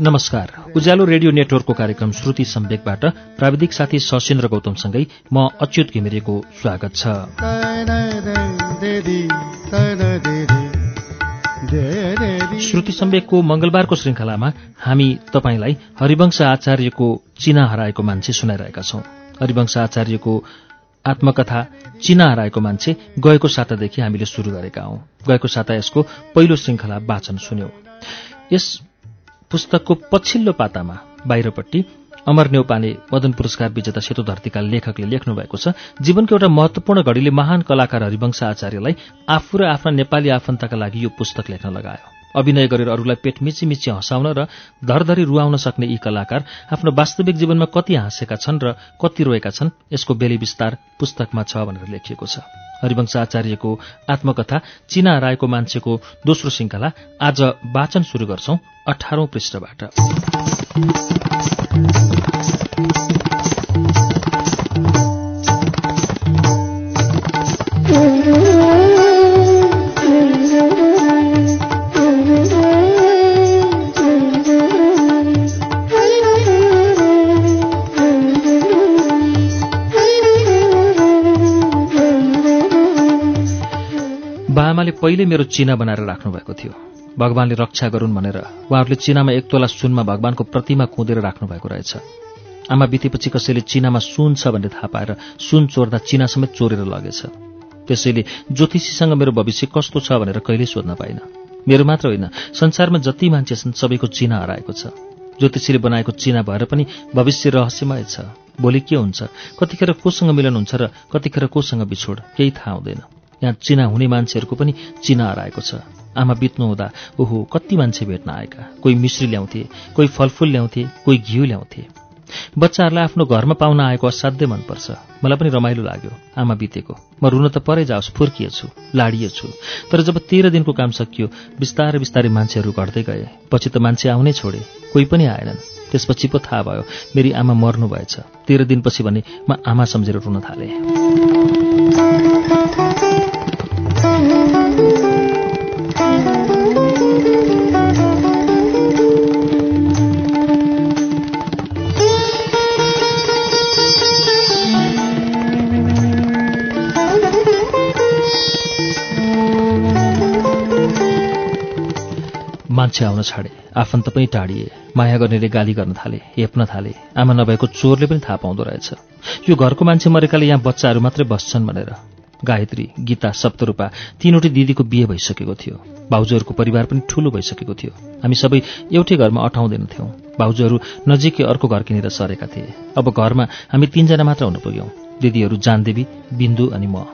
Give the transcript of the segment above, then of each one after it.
नमस्कार। उज्यालो रेडियो नेटवर्कको कार्यक्रम श्रुति सम्वेकबाट प्राविधिक साथी सशेन्द्र गौतमसँगै म अच्युत घिमिरेको स्वागत छ। श्रुति सम्वेकको मंगलबारको श्रृङ्खलामा हामी तपाईँलाई हरिवंश आचार्यको चिना हराएको मान्छे सुनाइरहेका छौं। हरिवंश आचार्यको आत्मकथा चिना हराएको मान्छे गएको सातादेखि हामीले सुरु गरेका हौं। गएको साता यसको पहिलो श्रृङ्खला वाचन सुन्यौं। यस पुस्तकको पछिल्लो पातामा बाहिरपट्टि अमर नेौपाने मदन पुरस्कार विजेता सेतो धरतीका लेखकले लेख्नु भएको छ जीवनको एउटा महत्वपूर्ण घडीले महान कलाकार हरिवंश आचार्यलाई आफू र आफ्ना नेपाली आफन्तका लागि यो पुस्तक लेख्न लगायो। अभिनय गरेर अरूलाई पेट मिची मिची हँसाउन र धरधरी रुवाउन सक्ने यी कलाकार आफ्नो वास्तविक जीवनमा कति हाँसेका छन् र कति रोएका छन् यसको बेली विस्तार पुस्तकमा छ भनेर लेखिएको छ। हरिवंश आचार्यको आत्मकथा चिना रायको मान्छेको दोस्रो श्रृङ्खला आज वाचन शुरू गर्छौं अठारौं पृष्ठबाट। पहिले मेरो चिना बनाएर राख्नुभएको थियो। भगवानले रक्षा गरून् भनेर उहाँहरूले चिनामा एक तोला सुनमा भगवानको प्रतिमा कुँदेर राख्नुभएको रहेछ। आमा बितेपछि कसैले चिनामा सुन छ भन्ने थाहा पाएर सुन चोर्दा चिना समेत चोरेर लगेछ। त्यसैले ज्योतिषीसँग मेरो भविष्य कस्तो छ भनेर कहिल्यै सोध्न पाइन। मेरो मात्र होइन संसारमा जति मान्छे छन् सबैको चिना हराएको छ। ज्योतिषीले बनाएको चिना भएर पनि भविष्य रहस्यमय छ। भोलि के हुन्छ? कतिखेर कोसँग मिलन हुन्छ र कतिखेर कोसँग बिछोड? केही थाहा हुँदैन। यहाँ चिना हुने मान्छेहरूको पनि चिना हराएको छ। आमा बित्नु हुँदा ओहो कति मान्छे भेट्न आएका? कोही मिश्री ल्याउँथे कोही फलफुल ल्याउँथे कोही घिउ ल्याउँथे। बच्चाहरूलाई आफ्नो घरमा पाउन आएको असाध्यै मनपर्छ। मलाई पनि रमाइलो लाग्यो आमा बितेको। म रुन त परै जाओस् फुर्किएछु लाडिएछु तर जब तेह्र दिनको काम सकियो बिस्तारै बिस्तारै मान्छेहरू घट्दै गए। पछि त मान्छे आउनै छोडे कोही पनि आएनन्। त्यसपछि पो थाहा भयो मेरी आमा मर्नु भएछ तेह्र दिनपछि भने म आमा सम्झेर रुन थालेँ। मान्छे आउन छाडे। आफन्त पनि टाढिए। माया गर्नेले गाली गर्न थाले हेप्न थाले। आमा नभएको चोरले पनि थाहा पाउँदो रहेछ। यो घरको मान्छे मरेकाले यहाँ बच्चाहरू मात्रै बस्छन् भनेर। गायत्री गीता सप्तरूपा तीनवटै दिदीको बिहे भइसकेको थियो। भाउजूहरूको परिवार पनि ठूलो भइसकेको थियो। हामी सबै एउटै घरमा अठाउँदैनथ्यौँ भाउजूहरू नजिकै अर्को घर किनेर सरेका थिए। अब घरमा हामी तीनजना मात्र हुन पुग्यौँ। दिदीहरू जानदेवी बिन्दु अनि म।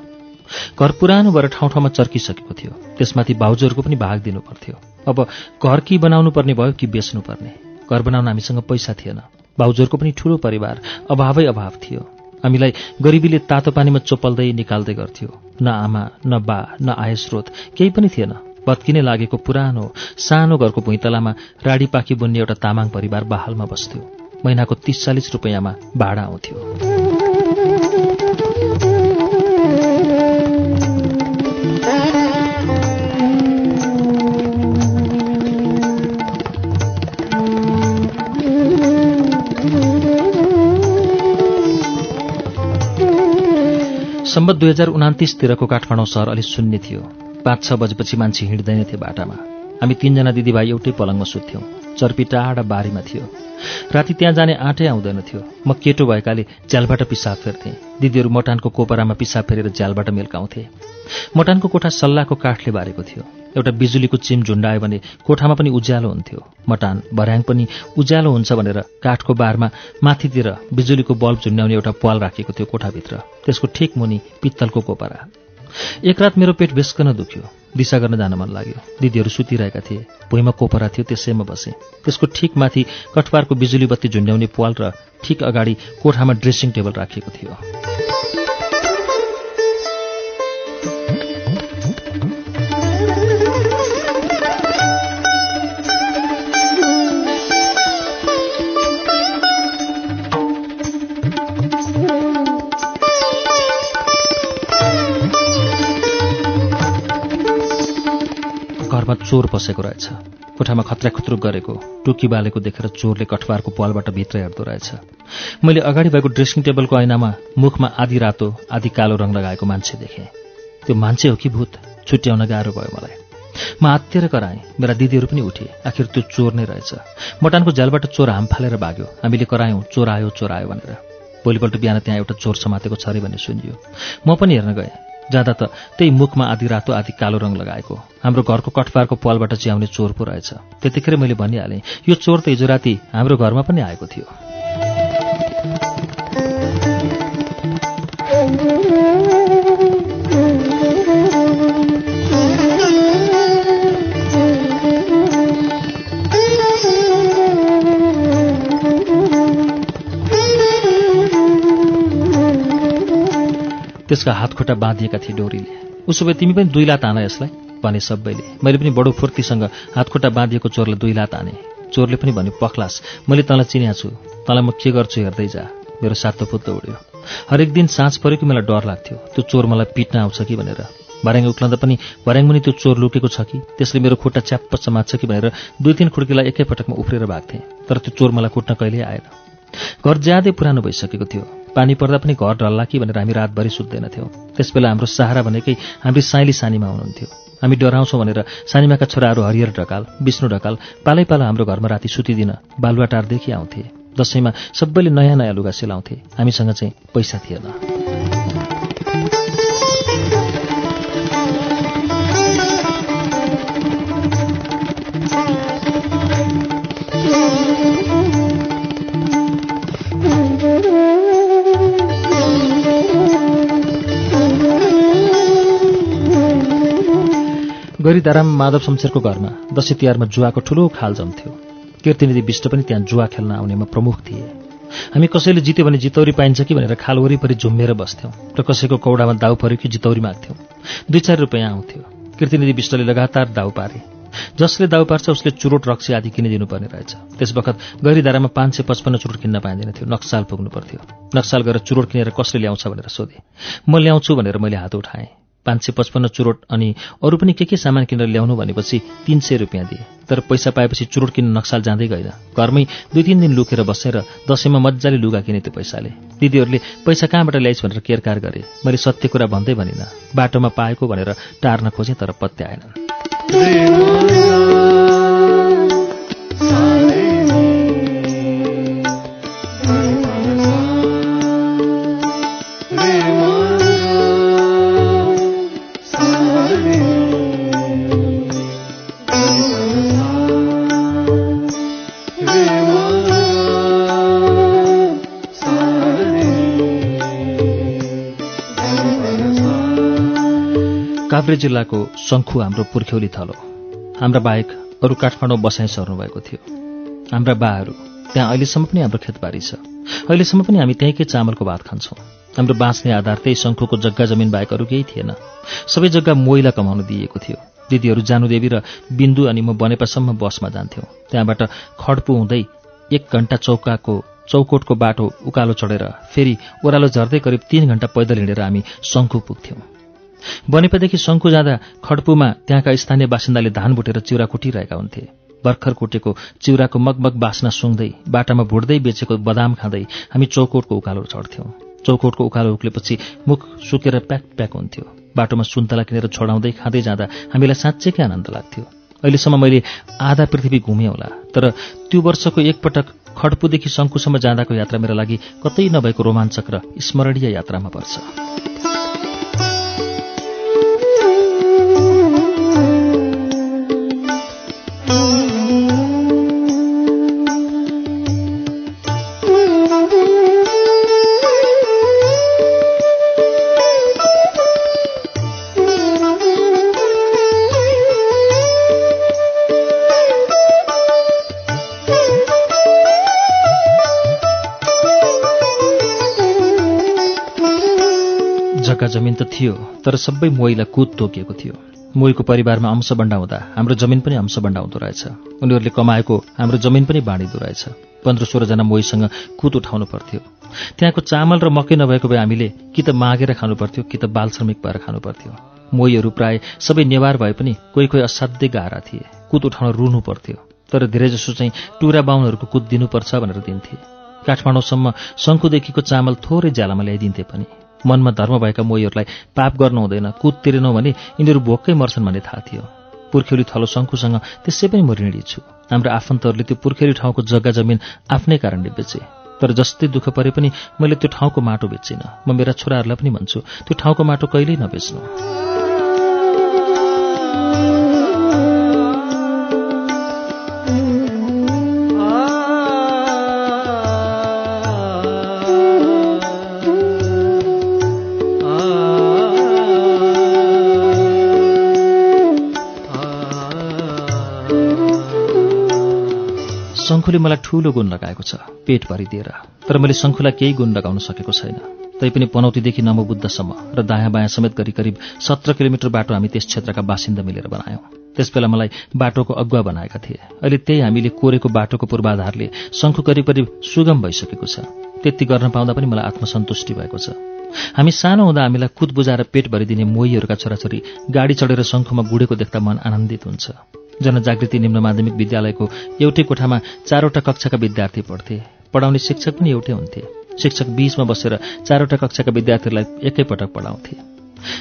घर पुरानो भएर ठाउँ ठाउँमा चर्किसकेको थियो। त्यसमाथि भाउजूहरूको पनि भाग दिनु पर्थ्यो अब घर कि बनाउनु पर्ने भयो कि बेच्नु पर्ने घर बनाउन हामीसँग पैसा थिएन। भाउजूहरूको पनि ठूलो परिवार अभावै अभाव थियो। हामीलाई गरिबीले तातो पानीमा चोपल्दै निकाल्दै गर्थ्यो। न आमा न बा न आय स्रोत केही पनि थिएन। भत्किने लागेको पुरानो सानो घरको भुइँतलामा राडी पाखी बुन्ने एउटा तामाङ परिवार बहालमा बस्थ्यो। महिनाको तीस चालिस रुपियाँमा भाडा आउँथ्यो। सम्बत दुई हजार उनातिसतिरको काठमाडौँ सहर अलि शून्य थियो। पाँच छ बजेपछि मान्छे हिँड्दैनथे बाटामा। हामी तीनजना दिदीभाइ एउटै पलङमा सुत्थ्यौँ। चर्पी टाढा बारीमा थियो। राति त्यहाँ जाने आँटै आउँदैन थियो। म केटो भएकाले झ्यालबाट पिसाब फेर्थेँ। दिदीहरू मटानको कोपरामा पिसाब फेरेर झ्यालबाट मेल्काउँथे। मटानको कोठा सल्लाहको काठले बारेको थियो। एउटा बिजुलीको चिम झुन्डायो भने कोठामा पनि उज्यालो हुन्थ्यो। मटान भर्याङ पनि उज्यालो हुन्छ भनेर काठको बारमा माथितिर बिजुलीको बल्ब झुन्ड्याउने एउटा पाल राखेको थियो कोठाभित्र। त्यसको ठिक मुनि पित्तलको कोपरा। एक रात मेरो पेट बेसकन दुख्यो। दिशा गर्न जान मन लाग्यो। दिदीहरू सुतिरहेका थिए। भुइँमा कोपरा थियो त्यसैमा बसेँ। त्यसको ठिक माथि कठवारको बिजुली बत्ती झुन्ड्याउने पाल र ठिक अगाडि कोठामा ड्रेसिङ टेबल राखिएको थियो। घरमा चोर पसेको रहेछ। कोठामा खत्रा खुत्रुक गरेको टुकी बालेको देखेर चोरले कठवारको पालबाट भित्र हेर्दो रहेछ। मैले अगाडि भएको ड्रेसिङ टेबलको ऐनामा मुखमा आधी रातो आधी कालो रङ लगाएको मान्छे देखेँ। त्यो मान्छे हो कि भूत? छुट्याउन गाह्रो भयो मलाई। म आत्तिएर कराएँ मेरा दिदीहरू पनि उठे। आखिर त्यो चोर नै रहेछ। मटानको झ्यालबाट चोर हाम फालेर भाग्यो। हामीले करायौँ चोर आयो चोर आयो भनेर। भोलिपल्ट बिहान त्यहाँ एउटा चोर समातेको छ अरे भन्ने सुनियो। म पनि हेर्न गएँ। जाँदा त त्यही मुखमा आधी रातो आधी कालो रङ लगाएको। हाम्रो घरको कठपारको पालबाट च्याउने चोर पो रहेछ। त्यतिखेर मैले भनिहालेँ यो चोर त हिजो राति हाम्रो घरमा पनि आएको थियो। त्यसका हातखुट्टा बाँधिएका थिए डोरीले। उसो भए तिमी पनि दुई लात आन यसलाई भने सबैले। मैले पनि बडो फुर्तीसँग हातखुट्टा बाँधिएको चोरलाई दुई लात आने। चोरले पनि भन्यो पख्लास मैले तँलाई चिन्या छु। तँलाई म के गर्छु हेर्दै जा। मेरो सातो पुत्त उड्यो। हरेक दिन साँझ परेको मलाई डर लाग्थ्यो। त्यो चोर मलाई पिट्न आउँछ कि भनेर। भर्याङ उक्लँदा पनि भर्याङ मुनि त्यो चोर लुकेको छ कि? त्यसले मेरो खुट्टा च्याप्प समात्छ कि भनेर दुई तिन खुड्कीलाई एकैपटकमा उफ्रेर भाग्थेँ। तर त्यो चोर मलाई कुट्न कहिल्यै आएन। घर ज्यादै पुरानो भइसकेको थियो। पानी पर्दा पनि घर ढल्ला कि भनेर हामी रातभरि सुत्दैनथ्यौँ त्यसबेला हाम्रो सहारा भनेकै हाम्री साइली सानीमा हुनुहुन्थ्यो। हामी डराउँछौँ भनेर सानीमाका छोराहरू हरिहर ढकाल विष्णु ढकाल पालै पालो हाम्रो घरमा राति सुतिदिन बालुवाटारदेखि आउँथे। दसैँमा सबैले नयाँ नयाँ लुगा सिलाउँथे। हामीसँग चाहिँ पैसा थिएन। गरीदाराम माधव शमशेरको घरमा दसैँ तिहारमा जुवाको ठुलो खाल जम्थ्यो कीर्तिनिधि विष्ट पनि त्यहाँ जुवा खेल्न आउनेमा प्रमुख थिए। हामी कसैले जित्यो भने जितौरी पाइन्छ कि भनेर खाल वरिपरि झुम्मेर बस्थ्यौँ र कसैको कौडामा दाउ पऱ्यो कि जितौरी माग्थ्यौँ। दुई चार रुपियाँ आउँथ्यो। कीर्तिनिधि विष्टले लगातार दाउ पारे। जसले दाउ पार्छ उसले चुरोट रक्सी आदि किनिदिनु पर्ने रहेछ। त्यस बखत गैरीधारामा पाँच सय पचपन्न चुरोट किन्न पाइँदैन थियो। नक्साल पुग्नु पर्थ्यो नक्साल गएर चुरोट किनेर कसले ल्याउँछ भनेर सोधेँ। म ल्याउँछु भनेर मैले हात उठाएँ। पाँच सय पचपन्न चुरोट अनि अरू पनि के के सामान किनेर ल्याउनु भनेपछि तिन सय रुपियाँ दिए। तर पैसा पाएपछि चुरोट किन्न नक्साल जाँदै गएन। घरमै दुई तिन दिन लुकेर बसेर दसैँमा मजाले लुगा किने त्यो पैसाले। दिदीहरूले पैसा कहाँबाट ल्याइस् भनेर केरकार गरे। मैले सत्य कुरा भन्दै भनिनँ। बाटोमा पाएको भनेर टार्न खोजेँ तर पत्ते काभ्रे जिल्लाको शङ्खु हाम्रो पुर्ख्यौली थलो। हाम्रा बाहेक अरू काठमाडौँ बसाइँ सर्नुभएको थियो। हाम्रा बाहरू त्यहाँ अहिलेसम्म पनि हाम्रो खेतबारी छ। अहिलेसम्म पनि हामी त्यहीँकै चामलको भात खान्छौँ। हाम्रो बाँच्ने आधार त्यही शङ्खुको जग्गा जमिन बाहेक अरू केही थिएन। सबै जग्गा मोइला कमाउन दिइएको थियो। दिदीहरू जानुदेवी र बिन्दु अनि म बनेपासम्म बसमा जान्थ्यौँ। त्यहाँबाट खड्पु हुँदै एक घन्टा चौकाको चौकोटको बाटो उकालो चढेर फेरि ओह्रालो झर्दै करिब तीन घन्टा पैदल हिँडेर हामी शङ्खु पुग्थ्यौँ। बनेपादेखि शङ्खु जाँदा खड्पुमा त्यहाँका स्थानीय बासिन्दाले धान भुटेर चिउरा कुटिरहेका हुन्थे। भर्खर कुटेको चिउराको मगमग बास्ना सुँग्दै बाटामा भुट्दै बेचेको बदाम खाँदै हामी चौकोटको उकालो चढ्थ्यौँ। चौकोटको उकालो उक्लेपछि मुख सुकेर प्याक प्याक हुन्थ्यो। बाटोमा सुन्तला किनेर छोडाउँदै खाँदै जाँदा हामीलाई साँच्चैकै आनन्द लाग्थ्यो। अहिलेसम्म मैले आधा पृथ्वी घुमेँ होला तर त्यो वर्षको एकपटक खड्पुदेखि शङ्कुसम्म जाँदाको यात्रा मेरा लागि कतै नभएको रोमाञ्चक र स्मरणीय यात्रामा पर्छ। जग्गा जमिन त थियो तर सबै मोहीलाई कुद तोकिएको थियो। मोहीको परिवारमा अंशबण्डा हुँदा हाम्रो जमिन पनि अंशबण्डा हुँदो रहेछ। उनीहरूले कमाएको हाम्रो जमिन पनि बाँडिँदो रहेछ। पन्ध्र सोह्रजना मोहीसँग कुद उठाउनु पर्थ्यो। त्यहाँको चामल र मकै नभएको भए हामीले कि त मागेर खानु पर्थ्यो कि त बाल श्रमिक भएर खानु पर्थ्यो। मोहीहरू प्राय सबै नेवार भए पनि कोही कोही असाध्यै गाह्रा थिए। कुद उठाउन रुनु पर्थ्यो। तर धेरैजसो चाहिँ टुरा बाहुनहरूको कुद दिनुपर्छ भनेर दिन्थे। काठमाडौँसम्म शङ्कुदेखिको चामल थोरै ज्यालामा ल्याइदिन्थे पनि। मनमा धर्म भएका मोहीहरूलाई पाप गर्नु हुँदैन कुद तिरेनौ भने यिनीहरू भोकै मर्छन् भन्ने थाहा थियो। पुर्खेली थलो शङ्कुसँग त्यसै पनि म ऋणी छु। हाम्रो आफन्तहरूले त्यो पुर्खेली ठाउँको जग्गा जमिन आफ्नै कारणले बेचे। तर जस्तै दुःख परे पनि मैले त्यो ठाउँको माटो बेचिनँ। म मेरा छोराहरूलाई पनि भन्छु त्यो ठाउँको माटो कहिल्यै नबेच्नु। शङ्खुले मलाई ठूलो गुण लगाएको छ पेट भरिदिएर। तर मैले शङ्खुलाई केही गुण लगाउन सकेको छैन। तैपनि पनौतीदेखि नमोबुद्धसम्म र दायाँ बायाँ समेत गरी करिब सत्र किलोमिटर बाटो हामी त्यस क्षेत्रका बासिन्दा मिलेर बनायौँ। त्यसबेला मलाई बाटोको अगुवा बनाएका थिए। अहिले त्यही हामीले कोरेको बाटोको पूर्वाधारले शङ्खु करिब करिब सुगम भइसकेको छ। त्यति गर्न पाउँदा पनि मलाई आत्मसन्तुष्टि भएको छ। हामी सानो हुँदा हामीलाई कुद बुझाएर पेट भरिदिने मोहीहरूका छोराछोरी गाडी चढेर शङ्खुमा गुडेको देख्दा मन आनन्दित हुन्छ। जनजागृति निम्न माध्यमिक विद्यालयको एउटै कोठामा चारवटा कक्षाका विद्यार्थी पढ्थे। पढाउने शिक्षक पनि एउटै हुन्थे। शिक्षक बीचमा बसेर चारवटा कक्षाका विद्यार्थीहरूलाई एकैपटक पढाउँथे।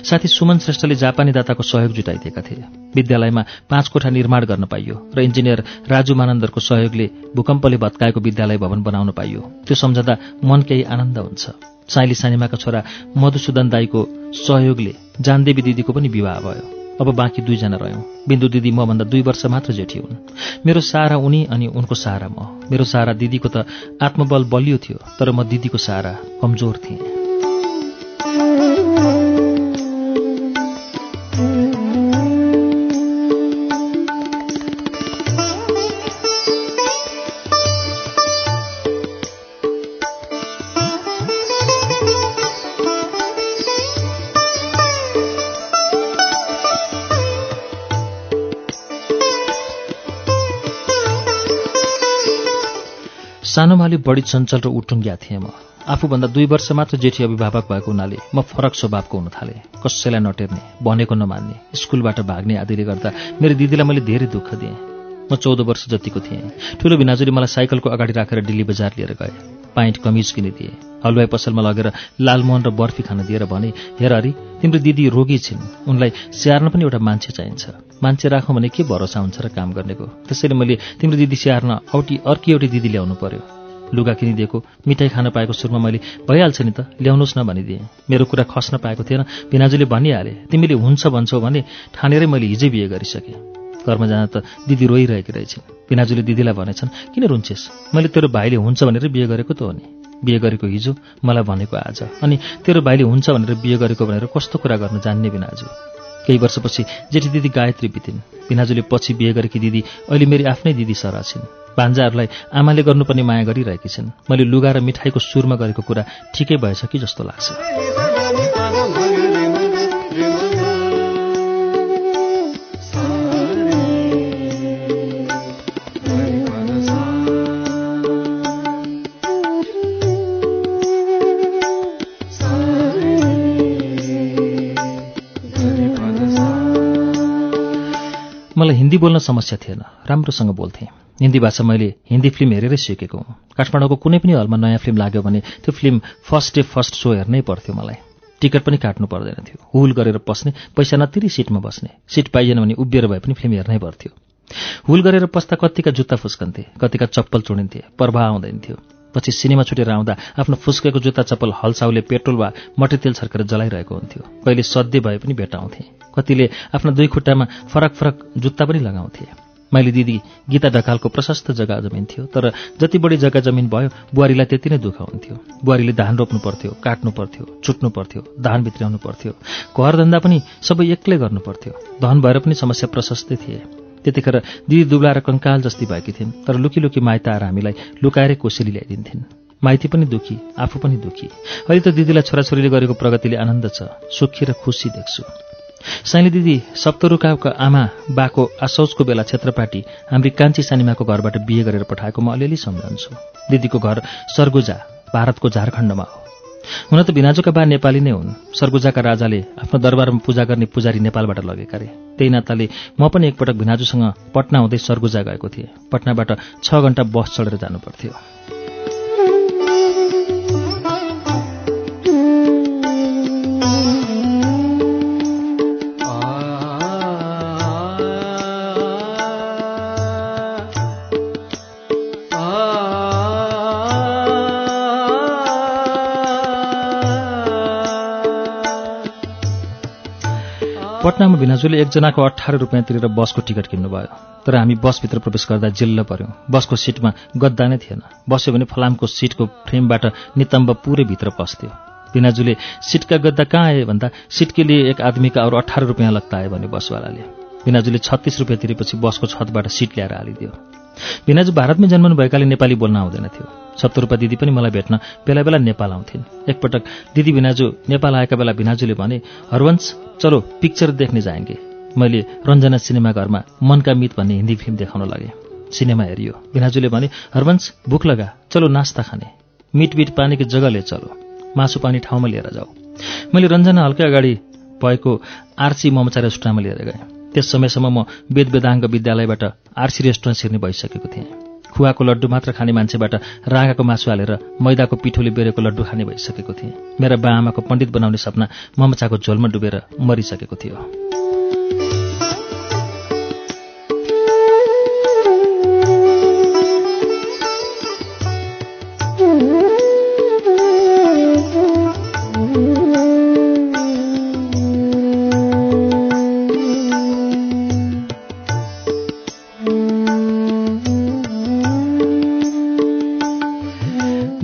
साथी सुमन श्रेष्ठले जापानी दाताको सहयोग जुटाइदिएका थिए। विद्यालयमा पाँच कोठा निर्माण गर्न पाइयो र इन्जिनियर राजु मानन्दरको सहयोगले भूकम्पले भत्काएको विद्यालय भवन बनाउन पाइयो। त्यो सम्झँदा मन केही आनन्द हुन्छ। साइली सानिमाका छोरा मधुसूदन दाईको सहयोगले जानदेवी दिदीको पनि विवाह भयो। अब बाँकी दुईजना रह्यौँ। बिन्दु दिदी मभन्दा दुई वर्ष मात्र जेठी हुन्। मेरो सारा उनी अनि उनको सारा म। मेरो सारा दिदीको त आत्मबल बलियो थियो तर म दिदीको सारा कमजोर थिएँ। सानोमा अलि बढी चञ्चल र उटुङ्ग्या थिएँ म। आफूभन्दा दुई वर्ष मात्र जेठी अभिभावक भएको हुनाले म फरक स्वभावको हुन थालेँ। कसैलाई नटेर्ने भनेको नमान्ने स्कुलबाट भाग्ने आदिले गर्दा मेरो दिदीलाई मैले धेरै दुःख दिएँ। म चौध वर्ष जतिको थिएँ। ठुलो भिनाजुरी मलाई साइकलको अगाडि राखेर दिल्ली बजार लिएर गए। पाइन्ट कमिज किनिदिए हलुवाई पसलमा लगेर लालमोहन र बर्फी खान दिएर भने हेर हरि तिम्रो दिदी रोगी छिन्। उनलाई स्याहार्न पनि एउटा मान्छे चाहिन्छ। मान्छे राखौँ भने के भरोसा हुन्छ र काम गर्नेको? त्यसैले मैले तिम्रो दिदी स्याहार्न औटी अर्की एउटी दिदी ल्याउनु पर्यो। लुगा किनिदिएको मिठाई खान पाएको सुरुमा मैले भइहाल्छ नि त ल्याउनुहोस् न भनिदिएँ। मेरो कुरा खस्न पाएको थिएन। भिनाजुले भनिहाले तिमीले हुन्छ भन्छौ भने ठानेरै मैले हिजै बिहे गरिसकेँ। घरमा जाँदा त दिदी रोइरहेकी रहेछन् पिनाजुले दिदीलाई भनेछन् किन रुन्छेस्? मैले तेरो भाइले हुन्छ भनेर बिहे गरेको त हो नि। बिहे गरेको हिजो मलाई भनेको आज। अनि तेरो भाइले हुन्छ भनेर बिहे गरेको भनेर कस्तो कुरा गर्न जान्ने बिनाजु केही वर्षपछि जेठी दिदी गायत्री बितिन्। पिनाजुले पछि बिहे गरेकी दिदी अहिले मेरी आफ्नै दिदी सरा छिन्। भान्जाहरूलाई आमाले गर्नुपर्ने माया गरिरहेकी छिन्। मैले लुगा र मिठाईको सुरमा गरेको कुरा ठिकै भएछ कि जस्तो लाग्छ। मलाई हिन्दी बोल्न समस्या थिएन। राम्रोसँग बोल्थेँ। हिन्दी भाषा मैले हिन्दी फिल्म हेरेरै सिकेको हुँ। काठमाडौँको कुनै पनि हलमा नयाँ फिल्म लाग्यो भने त्यो film first day first show हेर्नै पर्थ्यो मलाई। टिकट पनि काट्नु पर्दैन थियो। हुल गरेर पस्ने पैसा नतिरी सिटमा बस्ने सिट पाइएन भने उभिएर भए पनि फिल्म हेर्नै पर्थ्यो। हुल गरेर पस्दा कतिका जुत्ता फुस्कन्थे कतिका चप्पल चुडिन्थे प्रवाह आउँदैन थियो। पछि सिनेमा छुटेर आउँदा आफ्नो फुस्केको जुत्ता चप्पल हलसाउले पेट्रोल वा मट्टीतेल छर्केर जलाइरहेको हुन्थ्यो। कहिले सध्य भए पनि भेटाउँथे। कतिले आफ्ना दुई खुट्टामा फरक फरक जुत्ता पनि लगाउँथे। मैले दिदी गीता ढकालको प्रशस्त जग्गा जमिन थियो तर जति बढी जग्गा जमिन भयो बुहारीलाई त्यति नै दुःख हुन्थ्यो। बुहारीले धान रोप्नु पर्थ्यो काट्नु पर्थ्यो छुट्नु पर्थ्यो धान भित्र्याउनु पर्थ्यो घरधन्दा पनि सबै एक्लै गर्नु पर्थ्यो। धन भएर पनि समस्या प्रशस्तै थिए। त्यतिखेर दिदी दुब्ला र कङ्काल जस्ती भएकी थिइन् तर लुकी लुकी माइत आएर हामीलाई लुकाएरै कोसेली ल्याइदिन्थिन्। माइती पनि दुखी आफू पनि दुखी। अहिले त दिदीलाई छोराछोरीले गरेको प्रगतिले आनन्द छ सुखी र खुसी देख्छु। साइली दिदी सप्तरुकाको आमा बाको आशौचको बेला क्षेत्रपाटी हाम्री कान्छी सानिमाको घरबाट बिहे गरेर पठाएको म अलिअलि सम्झन्छु। दिदीको घर सरगुजा भारतको झारखण्डमा हो। हुन त भिनाजुका बा नेपाली नै हुन्। सरगुजाका राजाले आफ्नो दरबारमा पूजा गर्ने पुजारी नेपालबाट लगेका रे। त्यही नाताले म पनि एकपटक भिनाजुसँग पटना हुँदै सरगुजा गएको थिएँ। पटनाबाट छ घण्टा बस चढेर जानुपर्थ्यो। पटनामा भिनाजुले एकजनाको अठार रुपियाँ तिरेर बसको टिकट किन्नुभयो। तर हामी बसभित्र प्रवेश गर्दा जिल्ल पर्यौँ। बसको सिटमा गद्दा नै थिएन। बस्यो भने फलामको सिटको फ्रेमबाट नितम्ब पुरै भित्र पस्थ्यो। भिनाजुले सिटका गद्दा कहाँ आए भन्दा सिट के लिए एक आदमीका अरू अठार रुपियाँ लगता आयो भने बसवालाले। भिनाजुले छत्तिस रुपियाँ तिरेपछि बसको छतबाट सिट ल्याएर हालिदियो। भिनाजु भारतमै जन्मनु भएकाले नेपाली बोल्न आउँदैन थियो। सत्तर रूपियाँ दिदी पनि मलाई भेट्न बेला बेला नेपाल आउँथिन्। एकपटक दिदी भिनाजु नेपाल आएका बेला भिनाजुले भने हरवंश चलो पिक्चर देख्ने जाएंगे मैले रञ्जना सिनेमा घरमा मनका मित भन्ने हिन्दी फिल्म देखाउन लगेँ। सिनेमा हेरियो। भिनाजुले भने हरवंश भुक लगा। चलो नास्ता खाने। मिट मिट पानीको जग्गाले चलो। मासु पानी ठाउँमा लिएर जाऊ। मैले रञ्जना हल्कै अगाडि भएको आरसी ममचा रेस्टुरेन्टमा लिएर गएँ। त्यस समयसम्म म वेद वेदाङ्ग विद्यालयबाट आरसी रेस्टुरेन्ट छिर्ने भइसकेको थिएँ। खुवाको लड्डु मात्र खाने मान्छेबाट रागाको मासु हालेर मैदाको पिठोले बेरेको लड्डु खाने भइसकेको थिएँ। मेरा बा आमाको पण्डित बनाउने सपना ममचाको झोलमा डुबेर मरिसकेको थियो।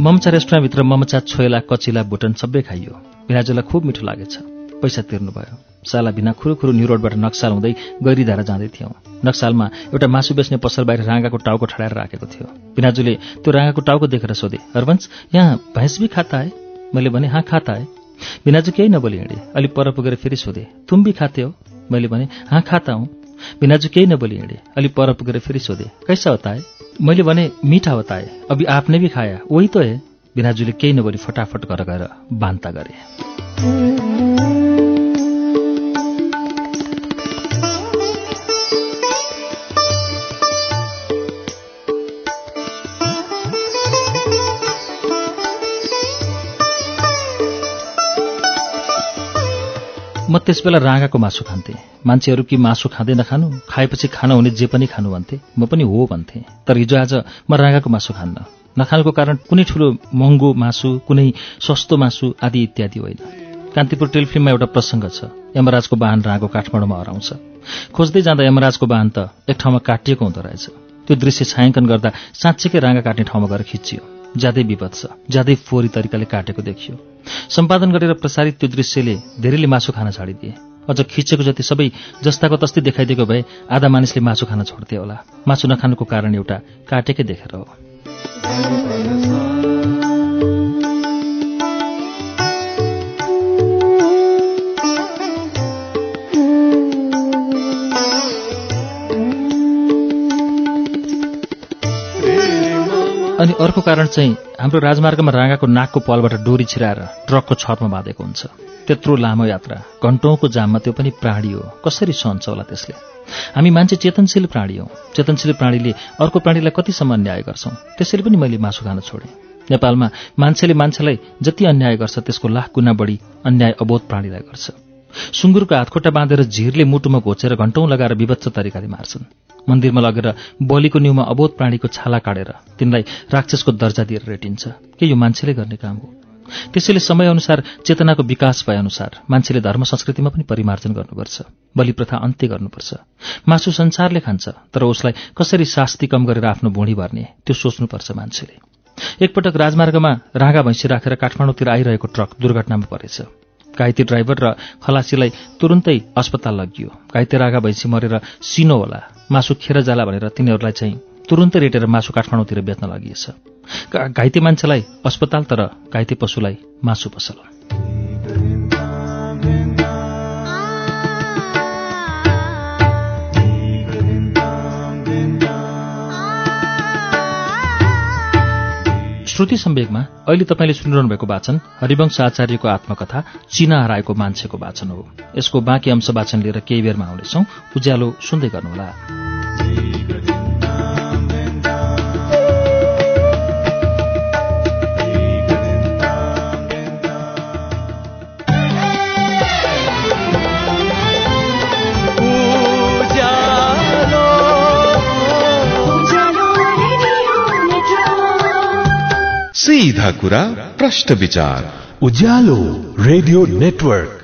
ममचा रेस्टुरेन्टभित्र ममचा छोइला कचिला भुटन सबै खाइयो। भिनाजुलाई खुब मिठो लागेछ। पैसा तिर्नुभयो। साला बिना खुरुखुरु न्यू रोडबाट नक्साल हुँदै गैरीधारा जाँदै थियौँ। नक्सालमा एउटा मासु बेच्ने पसल बाहिर राँगाको टाउको ठडाएर राखेको थियो। भिनाजुले त्यो राँगाको टाउको देखेर सोधे हरवंश यहाँ भैँस भी खाता है? मैले भने हाँ खाता है। भिनाजु केही नबोली हिँडे अलि पर पुगेर फेरि सोधे तुम भी खाते हो? मैले भने हाँ खाता हूँ। भिनाजु केही नबोली हिँडे अलि पर पुगेर फेरि सोधे कैसा होता है? मैले भने मीठा है अभी आपने भी खाया वही तो है। भिनाजुले केही नबोली फटाफट घर गएर बान्ता गरे। म त्यसबेला राँगाको मासु खान्थेँ। मान्छेहरू कि मासु खाँदै नखानु खाएपछि खान हुने जे पनि खानु भन्थे। म पनि हो भन्थेँ। तर हिजो आज म राँगाको मासु खान्न। नखानुको कारण कुनै ठुलो महँगो मासु कुनै सस्तो मासु आदि इत्यादि होइन। कान्तिपुर टेलिफिल्ममा एउटा प्रसङ्ग छ। यमराजको वाहन राँगो काठमाडौँमा हराउँछ। खोज्दै जाँदा यमराजको वाहन त एक ठाउँमा काटिएको हुँदो रहेछ। त्यो दृश्य छायाङ्कन गर्दा साँच्चीकै राँगा काट्ने ठाउँमा गएर खिचियो ज्यादै विपद छ ज्यादै फोहोरी तरिकाले काटेको देखियो। सम्पादन गरेर प्रसारित त्यो दृश्यले धेरैले मासु खान छाडिदिए। अझ खिचेको जति सबै जस्ताको तस्तै देखाइदिएको भए आधा मानिसले मासु खान छोड्थे होला। मासु नखानुको कारण एउटा काटेकै देखेर हो। अनि अर्को कारण चाहिँ हाम्रो राजमार्गमा राँगाको नाकको पलबाट डोरी छिराएर ट्रकको छतमा बाँधेको हुन्छ। त्यत्रो लामो यात्रा घन्टौँको जाममा त्यो पनि प्राणी हो। कसरी सहन्छ होला त्यसले? हामी मान्छे चेतनशील प्राणी हौ। चेतनशील प्राणीले अर्को प्राणीलाई कतिसम्म अन्याय गर्छौँ? त्यसैले पनि मैले मासु खान छोडेँ। नेपालमा मान्छेले मान्छेलाई जति अन्याय गर्छ त्यसको लाख गुणा बढी अन्याय अबोध प्राणीलाई गर्छ। सुँगुरको हातखुट्टा बाँधेर झिरले मुटुमा घोचेर घन्टौँ लगाएर विभत्स तरिकाले मार्छन्। मन्दिरमा लगेर बलिको न्युमा अबोध प्राणीको छाला काटेर तिनलाई राक्षसको दर्जा दिएर रेटिन्छ। के यो मान्छेले गर्ने काम हो? त्यसैले समयअनुसार चेतनाको विकास भएअनुसार मान्छेले धर्म संस्कृतिमा पनि परिमार्जन गर्नुपर्छ। बलि प्रथा अन्त्य गर्नुपर्छ। मासु संसारले खान्छ तर उसलाई कसरी शास्ति कम गरेर आफ्नो भुँडी भर्ने त्यो सोच्नुपर्छ मान्छेले। एकपटक राजमार्गमा राँगा भैँसी राखेर काठमाडौँतिर आइरहेको ट्रक दुर्घटनामा परेछ। घाइते ड्राइभर र खलासीलाई तुरुन्तै अस्पताल लगियो। घाइते रागा भैँसी मरेर सिनो होला। मासु खेर जाला भनेर तिनीहरूलाई चाहिँ तुरुन्तै रेटेर मासु काठमाडौँतिर बेच्न लगिएछ। घाइते मान्छेलाई अस्पताल तर घाइते पशुलाई मासु पसल। श्रुति सम्वेकमा अहिले तपाईँले सुनिरहनु भएको वाचन हरिवंश आचार्यको आत्मकथा चिना हराएको मान्छेको वाचन हो। यसको बाँकी अंश वाचन लिएर केही बेरमा आउनेछौ। उज्यालो सुन्दै गर्नुहोला। सीधा कुरा प्रश्न विचार। Ujyaalo radio network.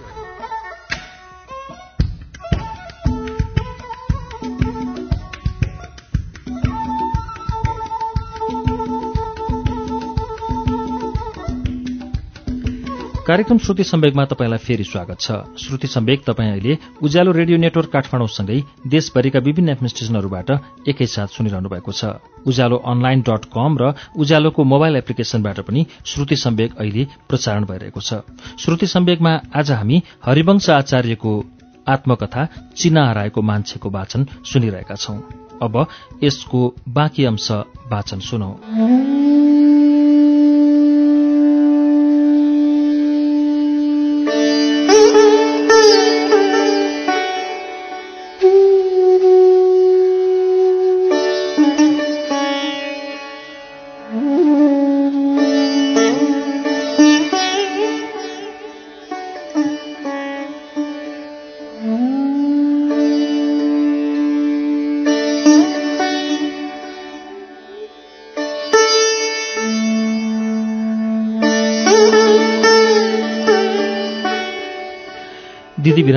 कार्यक्रम श्रुति सम्वेकमा तपाईँलाई फेरि स्वागत छ। श्रुति सम्वेक तपाईँ अहिले उज्यालो रेडियो नेटवर्क काठमाडौँसँगै देशभरिका विभिन्न एफएम स्टेशनहरूबाट एकैसाथ सुनिरहनु भएको छ। उज्यालो अनलाइन डट कम र उज्यालोको मोबाइल एप्लिकेशनबाट पनि श्रुति सम्वेक अहिले प्रसारण भइरहेको छ। श्रुति सम्वेकमा आज हामी हरिवंश आचार्यको आत्मकथा चिना हराएको मान्छेको वाचन सुनिरहेका छौं। अब यसको बाँकी अंश वाचन सुनौ।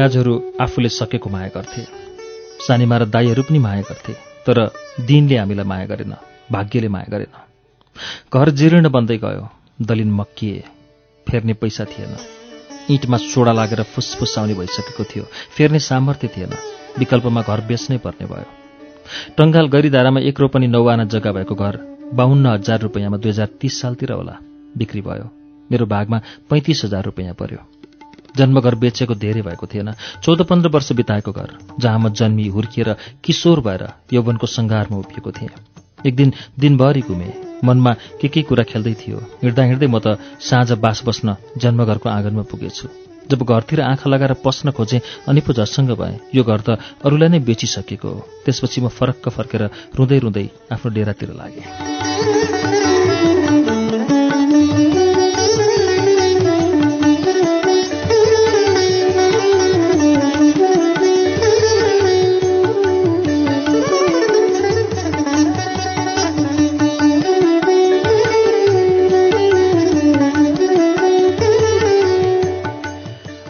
दिदी बिराजहरू आफूले सकेको माया गर्थे। सानीमा र दाईहरू पनि माया गर्थे तर दिनले हामीलाई माया गरेन भाग्यले माया गरेन। घर जीर्ण बन्दै गयो दलिन मक्किए फेर्ने पैसा थिएन। इँटमा सोडा लागेर फुसफुसाउने भइसकेको थियो फेर्ने सामर्थ्य थिएन विकल्पमा घर बेच्नै पर्ने भयो। टङ्गाल गैरीधारामा एक रोपनी नौ आना जग्गा भएको घर बाहुन्न हजार रुपियाँमा दुई हजार तीस सालतिर होला बिक्री भयो। मेरो भागमा पैँतिस हजार रुपियाँ पर्यो। जन्मघर बेचेको धेरै भएको थिएन। चौध पन्ध्र वर्ष बिताएको घर जहाँ म जन्मी हुर्किएर किशोर भएर यौवनको सङ्घारमा उभिएको थिएँ। एक दिन दिनभरि घुमे। मनमा के के कुरा खेल्दै थियो हिँड्दा हिँड्दै म त साँझ बास बस्न जन्मघरको आँगनमा पुगेछु। जब घरतिर आँखा लगाएर पस्न खोजेँ अनि पो झस्सङ्ग भएँ यो घर त अरूलाई नै बेचिसकेको हो। त्यसपछि म फरक्क फर्केर रुँदै रुँदै आफ्नो डेरातिर लागेँ।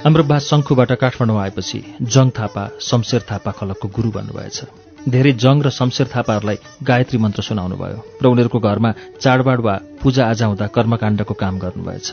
हाम्रो बा शङ्खुबाट काठमाडौँ आएपछि जङ थापा शमशेर थापा खलकको गुरु भन्नुभएछ धेरै जङ र शमशेर थापाहरूलाई गायत्री मन्त्र सुनाउनु भयो र उनीहरूको घरमा चाडबाड वा पूजा आजा हुँदा कर्मकाण्डको काम गर्नुभएछ।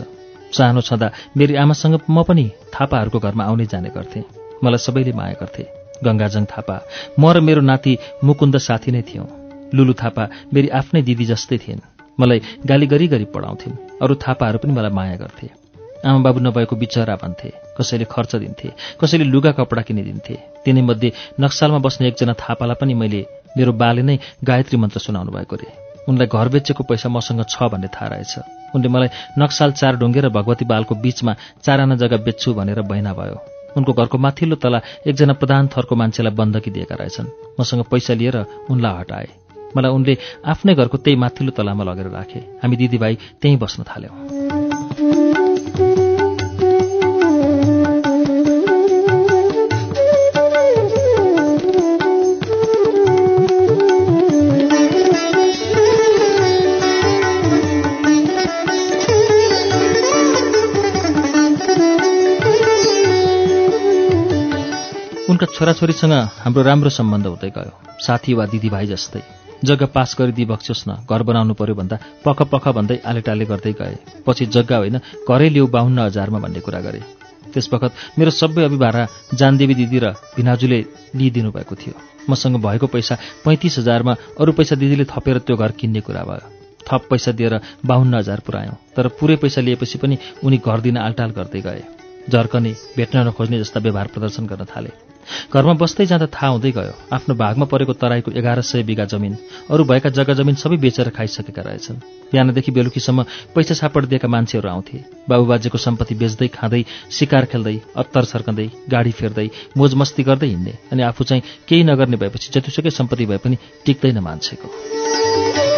सानो छँदा मेरी आमासँग म पनि थापाहरूको घरमा आउने जाने गर्थेँ। मलाई सबैले माया गर्थे। गङ्गाजङ थापा म र मेरो नाति मुकुन्द साथी नै थियौँ। लुलु थापा मेरी आफ्नै दिदी जस्तै थिइन्। मलाई गाली गरी गरी पढाउँथिन्। अरू थापाहरू पनि मलाई माया गर्थे। आमा बाबु नभएको बिचरा भन्थे कसैले खर्च दिन्थे कसैले लुगा कपडा किनिदिन्थे। तिनीमध्ये नक्सालमा बस्ने एकजना थापालाई पनि मैले मेरो बाले नै गायत्री मन्त्र सुनाउनु भएको रे। उनलाई घर बेचेको पैसा मसँग छ भन्ने थाहा रहेछ। उनले मलाई नक्साल चार ढुङ्गे र भगवती बालको बीचमा चार आना जग्गा बेच्छु भनेर बहिना भयो। उनको घरको माथिल्लो तला एकजना प्रधान थरको मान्छेलाई बन्दकी दिएका रहेछन्। मसँग पैसा लिएर उनलाई हटाए। मलाई उनले आफ्नै घरको त्यही माथिल्लो तलामा लगेर राखे। हामी दिदीभाइ त्यहीँ बस्न थाल्यौँ। उनका छोराछोरीसँग हाम्रो राम्रो सम्बन्ध हुँदै गयो। साथी वा दिदीभाइ जस्तै। जग्गा पास गरिदिई बक्सियोस् न घर बनाउनु पर्यो भन्दा पख पख भन्दै आलेटाले गर्दै गए। पछि जग्गा होइन घरै ल्याउ बाहुन्न हजारमा भन्ने कुरा गरे। त्यसवखत मेरो सबै अभिभारा जानदेवी दिदी र भिनाजुले लिइदिनु भएको थियो। मसँग भएको पैसा पैँतिस हजारमा अरू पैसा दिदीले थपेर त्यो घर किन्ने कुरा भयो। थप पैसा दिएर बाहुन्न हजार पुऱ्यायौँ तर पुरै पैसा लिएपछि पनि उनी घर दिन आलटाल गर्दै गए। झर्कने भेट्न नखोज्ने जस्ता व्यवहार प्रदर्शन गर्न थाले। घरमा बस्दै जाँदा थाहा हुँदै गयो आफ्नो भागमा परेको तराईको एघार सय बिघा जमिन अरू भएका जग्गा जमिन सबै बेचेर खाइसकेका रहेछन्। बिहानदेखि बेलुकीसम्म पैसा सापड दिएका मान्छेहरू आउँथे। बाबुबाजेको सम्पत्ति बेच्दै खाँदै शिकार खेल्दै अत्तर सर्कँदै गाडी फेर्दै मोजमस्ती गर्दै हिँड्ने अनि आफू चाहिँ केही नगर्ने भएपछि जतिसुकै सम्पत्ति भए पनि टिक्दैन मान्छेको।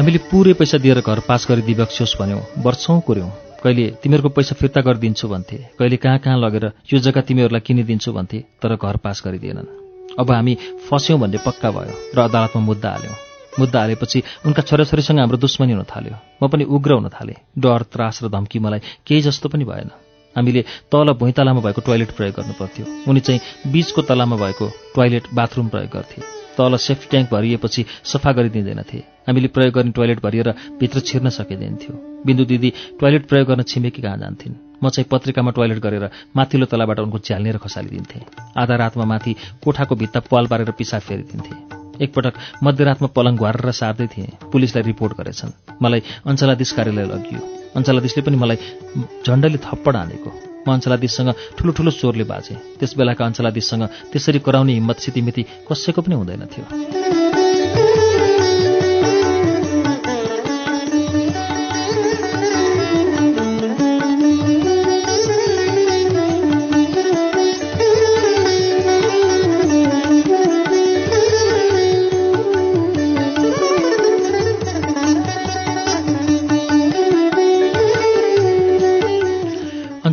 हामीले पुरै पैसा दिएर घर पास गरी दिबक्सियोस् भन्यौँ। वर्षौँ कुर्यौँ। कहिले तिमीहरूको पैसा फिर्ता गरिदिन्छु भन्थे। कहिले कहाँ कहाँ लगेर यो जग्गा तिमीहरूलाई किनिदिन्छु भन्थे तर घर पास गरिदिएनन्। अब हामी फस्यौँ भन्ने पक्का भयो र अदालतमा मुद्दा हाल्यौँ। मुद्दा हालेपछि उनका छोराछोरीसँग हाम्रो दुश्मनी हुन थाल्यो। म पनि उग्र हुन थालेँ। डर त्रास र धम्की मलाई केही जस्तो पनि भएन। हामीले तल भुइँतलामा भएको टोयलेट प्रयोग गर्नुपर्थ्यो। उनी चाहिँ बीचको तलामा भएको टोयलेट बाथरुम प्रयोग गर्थे। तल सेफ्टी ट्याङ्क भरिएपछि सफा गरिदिँदैनथे। हामीले प्रयोग गर्ने टोयलेट भरिएर भित्र छिर्न सकिँदैनथ्यो। बिन्दु दिदी टोयलेट प्रयोग गर्न छिमेकी कहाँ जान्थिन्? म चाहिँ पत्रिकामा टोयलेट गरेर माथिल्लो तलाबाट उनको झ्याल्नेर खसालिदिन्थेँ। आधा रातमा माथि कोठाको भित्ता पाल पारेर पिसाब फेरिदिन्थे। एकपटक मध्यरातमा पलङ घुहारेर सार्दै थिएँ। पुलिसलाई रिपोर्ट गरेछन्। मलाई अञ्चलाधीश कार्यालय लगियो। अञ्चलाधीशले पनि मलाई झन्डैले थप्पड हानेको। म अञ्चलाधीशसँग ठुलो ठुलो चोरले बाजेँ। त्यस बेलाका अञ्चलाधीशसँग त्यसरी कराउने हिम्मत सितिमिति कसैको पनि हुँदैन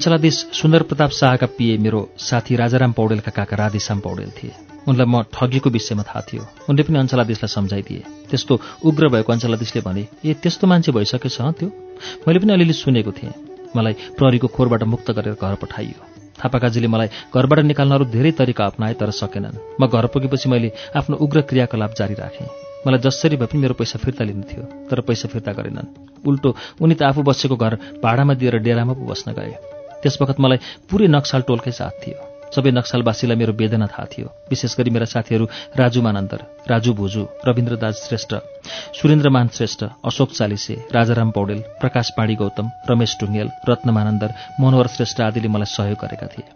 अञ्चलाधीश सुन्दर प्रताप शाहका पिए मेरो साथी राजाराम पौडेलका काका राधेश्याम पौडेल थिए। उनलाई म ठगीको विषयमा थाहा थियो। उनले पनि अञ्चलाधीशलाई सम्झाइदिए। त्यस्तो उग्र भएको अञ्चलाधीशले भने ए त्यस्तो मान्छे भइसकेछ त्यो? मैले पनि अलिअलि सुनेको थिएँ। मलाई प्रहरीको खोरबाट मुक्त गरेर घर पठाइयो। थापाकाजीले मलाई घरबाट निकाल्न अरू धेरै तरिका अप्नाए तर सकेनन्। म घर पुगेपछि मैले आफ्नो उग्र क्रियाकलाप जारी राखेँ। मलाई जसरी भए पनि मेरो पैसा फिर्ता लिनु थियो तर पैसा फिर्ता गरेनन्। उल्टो उनी त आफू बसेको घर भाडामा दिएर डेरामा पो बस्न गए। त्यस बखत मलाई पुरै नक्साल टोलकै साथ थियो। सबै नक्सलवासीलाई मेरो वेदना थाहा थियो। विशेष गरी मेरा साथीहरू राजु मानन्दर राजु भुजु रविन्द्रदास श्रेष्ठ सुरेन्द्रमान श्रेष्ठ अशोक चालिसे राजाराम पौडेल प्रकाश पाणी गौतम रमेश ढुङ्गेल रत्न मानन्दर मनोहर श्रेष्ठ आदिले मलाई सहयोग गरेका थिए।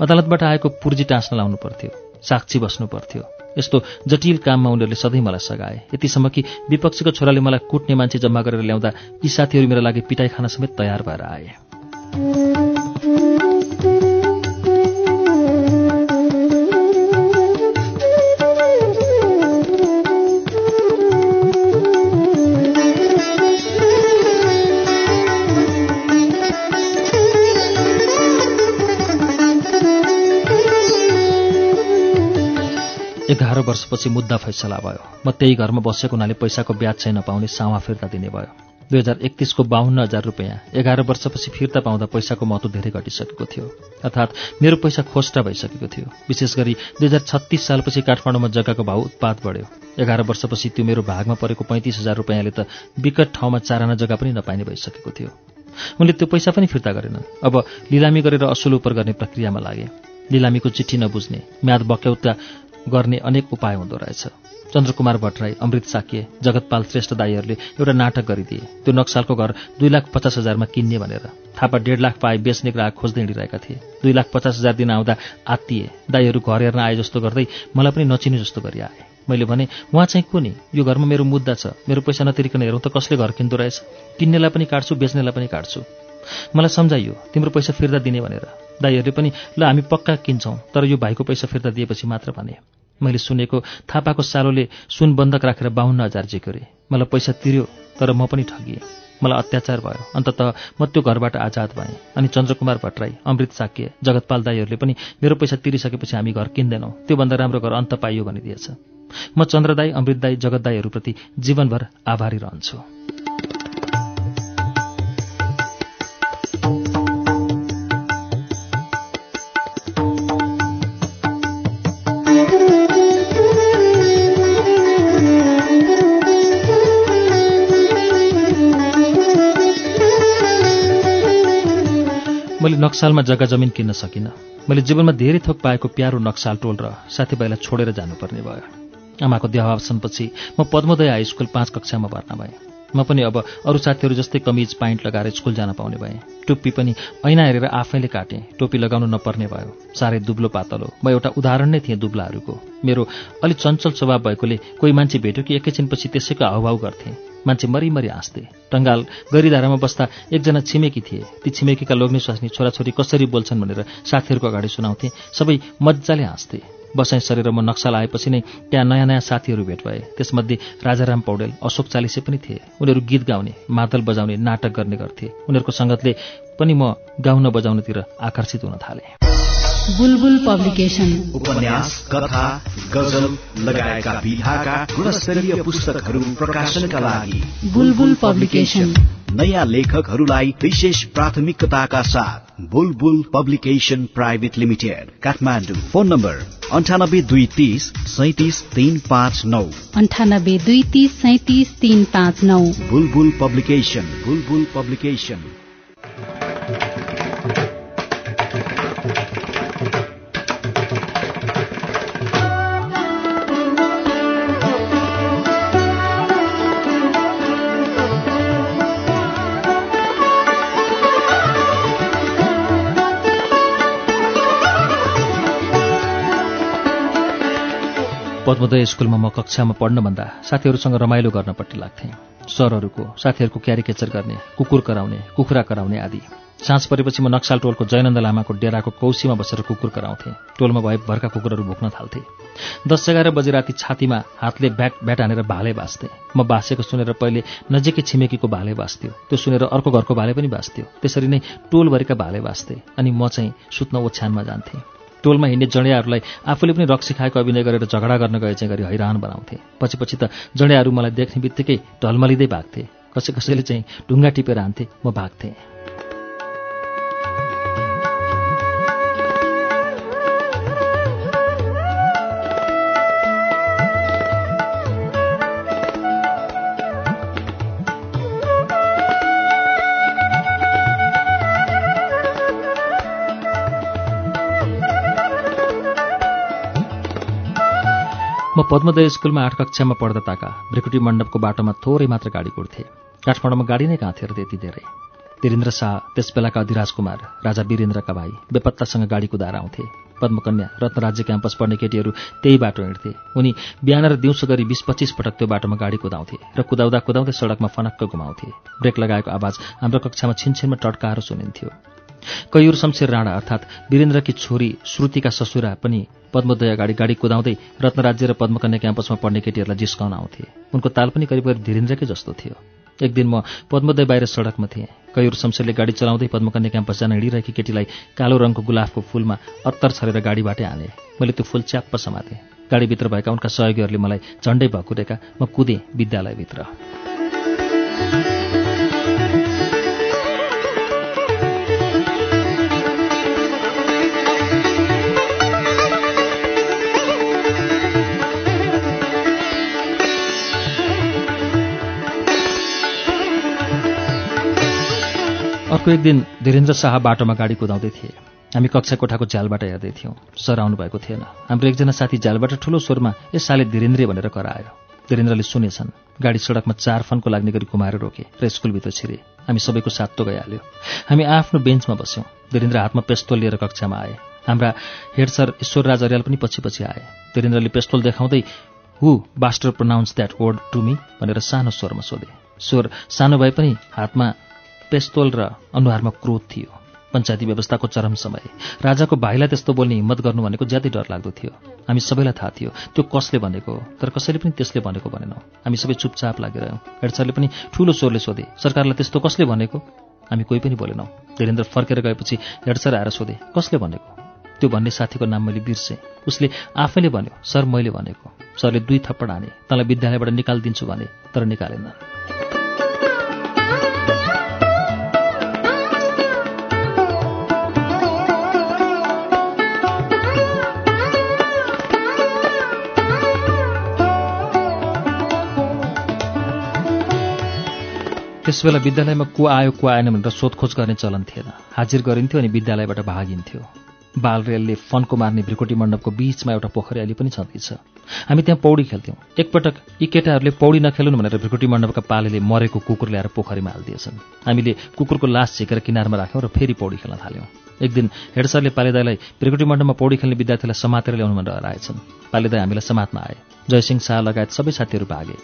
अदालतबाट आएको पुर्जी टाँस्न लाउनु पर्थ्यो। साक्षी बस्नु पर्थ्यो। यस्तो जटिल काममा उनीहरूले सधैँ मलाई सघाए। यतिसम्म कि विपक्षीको छोराले मलाई कुट्ने मान्छे जम्मा गरेर ल्याउँदा यी साथीहरू मेरा लागि पिटाइ खान समेत तयार भएर आए। एघार वर्षपछि मुद्दा फैसला भयो। म त्यही घरमा बसेको हुनाले पैसाको ब्याज चाहिँ नपाउने सावा फिर्ता दिने भयो। दुई हजार एकतिसको बाहन्न हजार रुपियाँ। एघार वर्षपछि फिर्ता पाउँदा पैसाको महत्व धेरै घटिसकेको थियो। अर्थात् मेरो पैसा खोस्टा भइसकेको थियो। विशेष गरी दुई हजार छत्तिस सालपछि काठमाडौँमा जग्गाको भाउ उत्पाद बढ्यो। एघार वर्षपछि त्यो मेरो भागमा परेको पैँतिस हजार रुपियाँले त विकट ठाउँमा चाराना जग्गा पनि नपाइने भइसकेको थियो। उनले त्यो पैसा पनि फिर्ता गरेनन्। अब लिलामी गरेर असुल उपर गर्ने प्रक्रियामा लागे। लिलामीको चिठी नबुझ्ने म्याद बक्यौता गर्ने अनेक उपाय हुँदो रहेछ। चन्द्रकुमार भट्टराई अमृत साकिए जगतपाल श्रेष्ठ दाईहरूले एउटा नाटक गरिदिए। त्यो नक्सालको घर दुई लाख पचास हजारमा किन्ने भनेर। थापा डेढ लाख पाए बेच्ने ग्राहक खोज्दै हिँडिरहेका थिए। दुई लाख पचास हजार दिन आउँदा आत्तिए। दाईहरू घर हेर्न आए जस्तो गर्दै मलाई पनि नचिने जस्तो गरी आए मैले भने उहाँ चाहिँ को नि? यो घरमा मेरो मुद्दा छ। मेरो पैसा नतिरिकन हेरौँ त कसले घर किन्दो रहेछ? किन्नेलाई पनि काट्छु बेच्नेलाई पनि काट्छु। मलाई सम्झाइयो तिम्रो पैसा फिर्ता दिने भनेर। दाईहरूले पनि ल हामी पक्का किन्छौँ तर यो भाइको पैसा फिर्ता दिएपछि मात्र भने। मैले सुनेको थापाको सालोले सुन बन्धक राखेर बाहुन्न हजार झिक्यो मलाई पैसा तिर्यो तर म पनि ठगिएँ। मलाई अत्याचार भयो। अन्तत म त्यो घरबाट आजाद भएँ अनि चन्द्रकुमार भट्टराई अमृत साक्य जगतपाल दाईहरूले पनि मेरो पैसा तिरिसकेपछि हामी घर किन्दैनौँ। त्योभन्दा राम्रो घर अन्त पाइयो भनिदिएछ। म चन्द्रदाई अमृत दाई जगत दाईहरूप्रति जीवनभर आभारी रहन्छु। मैले नक्सालमा जग्गा जमिन किन्न सकिनँ। मैले जीवनमा धेरै थोक पाएको प्यारो नक्साल टोल र साथीभाइलाई छोडेर जानुपर्ने भयो। आमाको देहावसानपछि म पद्मोदय हाई स्कुल पाँच कक्षामा भर्ना भएँ। म पनि अब अरू साथीहरू जस्तै कमिज पाइन्ट लगाएर स्कुल जान पाउने भएँ। टोपी पनि ऐना हेरेर आफैले काटेँ। टोपी लगाउनु नपर्ने भयो। साह्रै दुब्लो पातलो। म एउटा उदाहरण नै थिएँ दुब्लाहरूको। मेरो अलि चञ्चल स्वभाव भएकोले कोही मान्छे भेट्यो कि एकैछिनपछि त्यसैको हाउभाउ गर्थेँ। मान्छे मरिमरि हाँस्थे। टङ्गाल गैरीधारामा बस्दा एकजना छिमेकी थिए। ती छिमेकीका लोग्ने स्वास्नी छोराछोरी कसरी बोल्छन् भनेर साथीहरूको अगाडि सुनाउँथे। सबै मजाले हाँस्थे। बसाइ सरेर म नक्सल आएपछि नै त्यहाँ नयाँ नयाँ साथीहरू भेट भए। त्यसमध्ये राजाराम पौडेल अशोक चालिसे पनि थिए। उनीहरू गीत गाउने मादल बजाउने नाटक गर्ने गर्थे। उनीहरूको सङ्गतले पनि म गाउन बजाउनेतिर आकर्षित हुन थालेँ। बुलबुल पब्लिकेशन। उपन्यास कथा गजल लगायतका विधाका गुणस्तरीय पुस्तकहरू प्रकाशनका लागि बुलबुल पब्लिकेशन। नयाँ लेखकहरूलाई विशेष प्राथमिकताका साथ Bulbul publication private limited Kathmandu. Phone number अन्ठानब्बे दुई तिस सैतिस तीन पाँच नौ। अन्ठानब्बे दुई तिस सैतिस तीन पाँच नौ। Bulbul publication Bulbul publication. Padmodaya स्कुलमा म कक्षामा पढ्नभन्दा साथीहरूसँग रमाइलो गर्नपट्टि लाग्थेँ। सरहरूको साथीहरूको क्यारिकेचर गर्ने कुकुर कराउने कुखुरा कराउने आदि। साँझ परेपछि म नक्साल टोलको जयनन्द लामाको डेराको कौसीमा बसेर कुकुर कराउँथेँ। टोलमा भए भरका कुकुरहरू भुक्न थाल्थे। दस एघार बजे राति छातीमा हातले ब्याट ब्याट हानेर भाले बाँच्थेँ। म बाँसेको सुनेर पहिले नजिकै छिमेकीको भाले बाँच्थ्यो। त्यो सुनेर अर्को घरको भाले पनि बाँच्थ्यो। त्यसरी नै टोलभरिका भाले बाँच्थे अनि म चाहिँ सुत्न ओछ्यानमा जान्थेँ। टोलमा हिँड्ने जडियाहरूलाई आफूले पनि रक्सी खाएको अभिनय गरेर झगडा गर्न गए चाहिँ गरी हैरान बनाउँथे। पछि पछि त जडियाहरू मलाई देख्ने बित्तिकै ढलमलिँदै भाग्थे। कसै कसैले चाहिँ ढुङ्गा टिपेर हान्थे म भाग्थेँ। म पद्मोदय स्कुलमा आठ कक्षामा पढ्दा ताका भ्रिकुटी मण्डपको बाटोमा थोरै मात्र गाडी कुर्थे। काठमाडौँमा गाडी नै कहाँ थियो र त्यति धेरै? वीरेन्द्र शाह त्यसबेलाका अधिराज कुमार राजा वीरेन्द्रका भाइ बेपत्तासँग गाडी कुदाएर आउँथे। पद्मकन्या रत्नराज्य क्याम्पस पढ्ने केटीहरू त्यही बाटो हिँड्थे। उनी बिहान र दिउँसो गरी बिस पच्चिस पटक त्यो बाटोमा गाडी कुदाउँथे र कुदाउँदा कुदाउँदै सडकमा फनक्क घुमाउँथे। ब्रेक लगाएको आवाज हाम्रो कक्षामा छिनछिनमा टड्काएर सुनिन्थ्यो। कैयूर शमशेर राणा अर्थात् वीरेन्द्रकी छोरी श्रुतिका ससुरा पनि पद्मोदय अगाडि गाडी कुदाउँदै रत्नराज्य र पद्मकन्या क्याम्पसमा पढ्ने केटीहरूलाई जिस्काउन आउँथे। उनको ताल पनि करिब करिब धीरेन्द्रकै जस्तो थियो। एक दिन म पद्मोदय बाहिर सडकमा थिएँ। कैयूर शमशेरले गाडी चलाउँदै पद्मकन्या क्याम्पस जान हिँडिरहेकी केटीलाई कालो रङको गुलाफको फूलमा अत्तर छरेर गाडीबाटै हाने। मैले त्यो फूल च्याप्प समातेँ। गाडीभित्र भएका उनका सहयोगीहरूले मलाई झण्डै भकुरेका म कुदेँ विद्यालयभित्र। अर्को एक दिन धीरेन्द्र शाह बाटोमा गाडी कुदाउँदै थिए। हामी कक्षा कोठाको झ्यालबाट हेर्दै थियौँ। सर आउनुभएको थिएन। हाम्रो एकजना साथी झ्यालबाट ठुलो स्वरमा यस साले धीरेन्द्र भनेर करायो। धीरेन्द्रले सुनेछन् गाडी सडकमा चार फनको लाग्ने गरी कुमाएर रोके र स्कुलभित्र छिरे। हामी सबैको सातो गइहाल्यो। हामी आफ्नो बेन्चमा बस्यौँ। धीरेन्द्र हातमा पेस्तोल लिएर कक्षामा आए। हाम्रा हेड सर ईश्वरराज अर्याल पनि पछि पछि आए। धीरेन्द्रले पेस्तोल देखाउँदै who bastard pronounce that word to me भनेर सानो स्वरमा सोधे। स्वर सानो भए पनि हातमा पेस्तोल र अनुहारमा क्रोध थियो। पञ्चायती व्यवस्थाको चरम समय। राजाको भाइलाई त्यस्तो बोल्ने हिम्मत गर्नु भनेको ज्यादै डर लाग्दो थियो। हामी सबैलाई थाहा थियो त्यो कसले भनेको तर कसैले पनि त्यसले भनेको भनेनौँ। हामी सबै चुपचाप लागिरह्यौँ हेड सरले पनि ठुलो स्वरले सोधे सरकारलाई त्यस्तो कसले भनेको? हामी कोही पनि बोलेनौँ। धीरेन्द्र फर्केर गएपछि हेड सर आएर सोधे कसले भनेको? त्यो भन्ने साथीको नाम मैले बिर्सेँ। उसले आफैले भन्यो सर मैले भनेको। सरले दुई थप्पड हाने तँलाई विद्यालयबाट निकालिदिन्छु भने तर निकालेन। त्यस बेला विद्यालयमा को आयो को आएन भनेर सोधखोज गर्ने चलन थिएन। हाजिर गरिन्थ्यो अनि विद्यालयबाट भागिन्थ्यो। बाल रेलले फन्को मार्ने भ्रिकुटी मण्डपको बीचमा एउटा पोखरी अलि पनि छँदैछ। हामी त्यहाँ पौडी खेल्थ्यौँ। एकपटक यी केटाहरूले पौडी नखेलुन् भनेर भ्रिकुटी मण्डपका पालेले मरेको कुकुर ल्याएर पोखरीमा हालिदिएछन्। हामीले कुकुरको लास झिकेर किनारमा राख्यौँ र फेरि पौडी खेल्न थाल्यौँ। एक दिन हेड सरले पालेदाईलाई भ्रिकुटी मण्डपमा पौडी खेल्ने विद्यार्थीलाई समातेर ल्याउनु भनेर हराएछन् पालेदाई हामीलाई समात्न आए। जयसिंह शाह लगायत सबै साथीहरू भागे।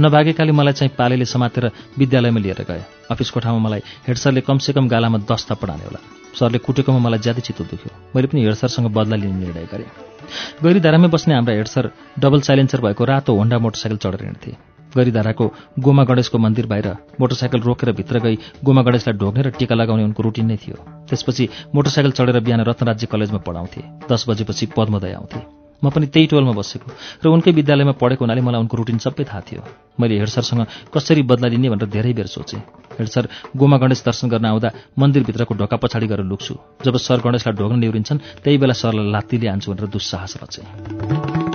नभागेकाले मलाई चाहिँ पालेले समातेर विद्यालयमा लिएर गए। अफिसको ठाउँमा मलाई हेड सरले कमसेकम गालामा दस थप्पड हाने होला। सरले कुटेकोमा मलाई ज्यादै चित्त दुख्यो। मैले पनि हेड सरसँग बदला लिने निर्णय गरेँ। गैरीधारामै बस्ने हाम्रा हेड सर डबल साइलेन्सर भएको रातो होन्डा मोटरसाइकल चढेर हिँड्थे। गैरीधाराको गोमा गणेशको मन्दिर बाहिर मोटरसाइकल रोकेर भित्र गई गोमा गणेशलाई ढोग्ने र टिका लगाउने उनको रुटिन नै थियो। त्यसपछि मोटरसाइकल चढेर बिहान रत्नराज्य कलेजमा पढाउँथे। दस बजेपछि पद्मोदय आउँथे। म पनि त्यही टोलमा बसेको। र उनकै विद्यालयमा पढेको हुनाले मलाई उनको रुटिन सबै थाहा थियो। मैले हेड सरसँग कसरी बदला लिने भनेर धेरै बेर सोचेँ। हेड सर गोमा गणेश दर्शन गर्न आउँदा मन्दिरभित्रको ढोका पछाडि गएर लुक्छु। जब सर गणेशलाई ढोग्न निहुरिन्छन् त्यही बेला सरलाई लात्तीले हान्छु भनेर दुस्साहस रचेँ।